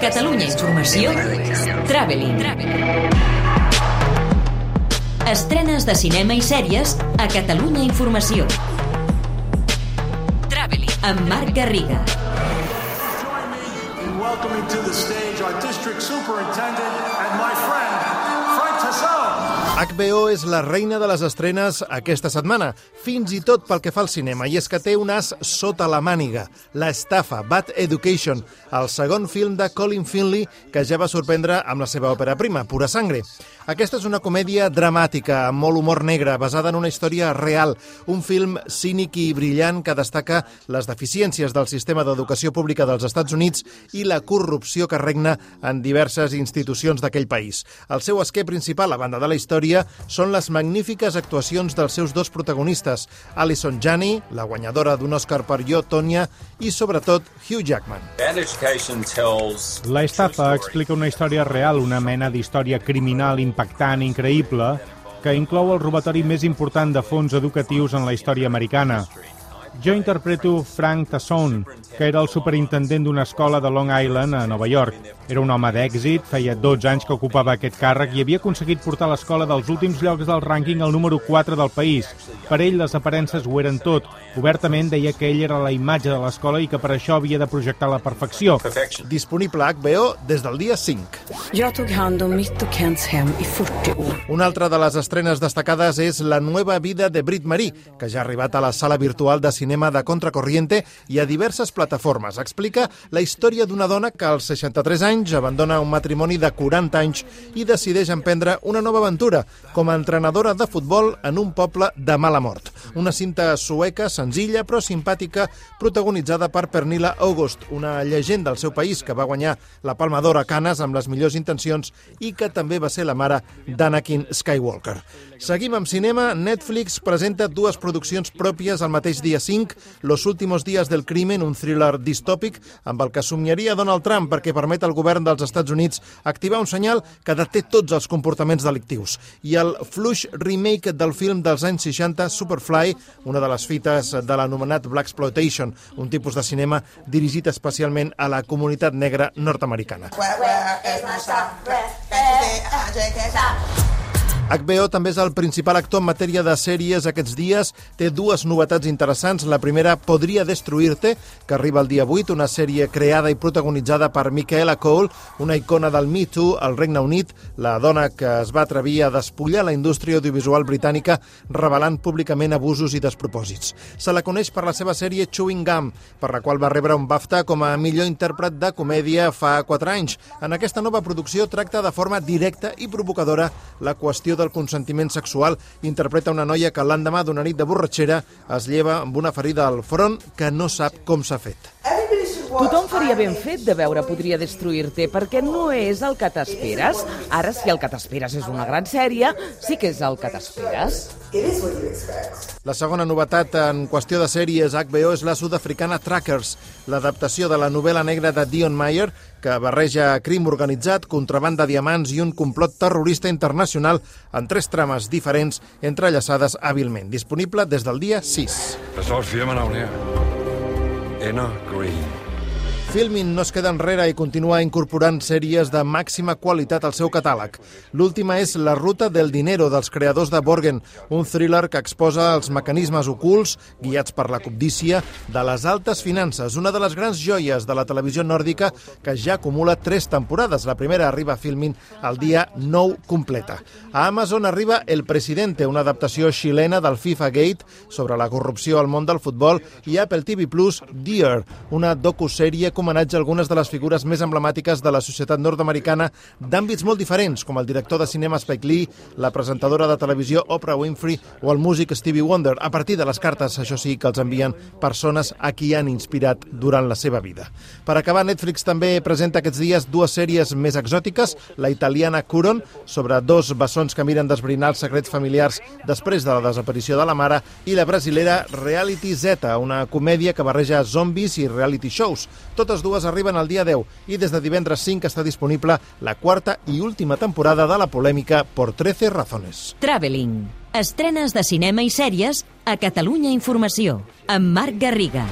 Catalunya Informació, Traveling. Estrenes de cinema i sèries a Catalunya Informació. Traveling. Amb Marc Garriga. Join me in welcoming to the stage our district superintendent HBO és la reina de les estrenes aquesta setmana, fins i tot pel que fa al cinema, i és que té un as sota la màniga, La estafa, Bad Education, el segon film de Colin Finley que ja va sorprendre amb la seva òpera prima, Pura Sangre. Aquesta és una comèdia dramàtica, amb molt humor negre, basada en una història real, un film cínic i brillant que destaca les deficiències del sistema d'educació pública dels Estats Units i la corrupció que regna en diverses institucions d'aquell país. El seu esquer principal, a banda de la història, són les magnífiques actuacions dels seus dos protagonistes, Alison Janney, la guanyadora d'un Oscar per Jo, Tonya, i sobretot Hugh Jackman. La estafa explica una història real, una mena d'història criminal impactant, increïble, que inclou el robatori més important de fons educatius en la història americana. Jo interpreto Frank Tassone, que era el superintendent d'una escola de Long Island a Nova York. Era un home d'èxit, feia 12 anys que ocupava aquest càrrec i havia aconseguit portar l'escola dels últims llocs del rànquing al número 4 del país. Per ell, les aparences ho eren tot. Obertament deia que ell era la imatge de l'escola i que per això havia de projectar la perfecció. Disponible a HBO des del dia 5. Jag tog hand om mitt och Kents hem i 40 år. Una altra de les estrenes destacades és La nueva vida de Brit Marie, que ja ha arribat a la sala virtual de cinema de Contracorriente i a diverses plataformes. Explica la història d'una dona que als 63 anys abandona un matrimoni de 40 anys i decideix emprendre una nova aventura com a entrenadora de futbol en un poble de mala mort. Una cinta sueca, senzilla però simpàtica, protagonitzada per Pernilla August, una llegenda del seu país que va guanyar la Palma d'Or a Canes amb les millors intencions i que també va ser la mare d'Anakin Skywalker. Seguim amb cinema. Netflix presenta dues produccions pròpies al mateix dia 5, Los últimos días del crimen, un thriller distòpic amb el que somiaria Donald Trump perquè permet al govern dels Estats Units activar un senyal que deté tots els comportaments delictius. I el fluix remake del film dels anys 60, Superfly, una de les fites de l'anomenat Black Exploitation, un tipus de cinema dirigit especialment a la comunitat negra nord-americana. HBO també és el principal actor en matèria de sèries aquests dies. Té dues novetats interessants. La primera, Podria destruir-te, que arriba el dia 8, una sèrie creada i protagonitzada per Michaela Cole, una icona del Me Too al Regne Unit, la dona que es va atrevir a despullar la indústria audiovisual britànica revelant públicament abusos i despropòsits. Se la coneix per la seva sèrie Chewing Gum, per la qual va rebre un BAFTA com a millor intèrpret de comèdia fa 4 anys. En aquesta nova producció tracta de forma directa i provocadora la qüestió del consentiment sexual. Interpreta una noia que l'endemà d'una nit de borratxera es lleva amb una ferida al front que no sap com s'ha fet. Tothom faria ben fet de veure Podria destruir-te, perquè no és el que t'esperes. Ara, si el que t'esperes és una gran sèrie, sí que és el que t'esperes. La segona novetat en qüestió de sèries HBO és la sud-africana Trackers, l'adaptació de la novel·la negra de Dion Meyer, que barreja crim organitzat, contraband de diamants i un complot terrorista internacional en tres trames diferents entrellaçades hàbilment. Disponible des del dia 6. Das läuft wie immer nach und her. Inner Green. Filmin no es queda enrere i continua incorporant sèries de màxima qualitat al seu catàleg. L'última és La ruta del dinero dels creadors de Borgen, un thriller que exposa els mecanismes ocults, guiats per la cobdícia, de les altes finances, una de les grans joies de la televisió nòrdica que ja acumula tres temporades. La primera arriba a Filmin el dia 9 completa. A Amazon arriba El Presidente, una adaptació xilena del FIFA Gate sobre la corrupció al món del futbol, i Apple TV Plus Dear, una docusèrie com homenatge a algunes de les figures més emblemàtiques de la societat nord-americana d'àmbits molt diferents, com el director de cinema Spike Lee, la presentadora de televisió Oprah Winfrey o el músic Stevie Wonder, a partir de les cartes, això sí, que els envien persones a qui han inspirat durant la seva vida. Per acabar, Netflix també presenta aquests dies dues sèries més exòtiques, la italiana Curon, sobre dos bessons que miren d'esbrinar els secrets familiars després de la desaparició de la mare, i la brasilera Reality Z, una comèdia que barreja zombis i reality shows. Totes dues arriben al dia 10 i des de divendres 5 està disponible la quarta i última temporada de la polèmica Por 13 razones. Traveling. Estrenes de cinema i sèries a Catalunya Informació. Amb Marc Garriga.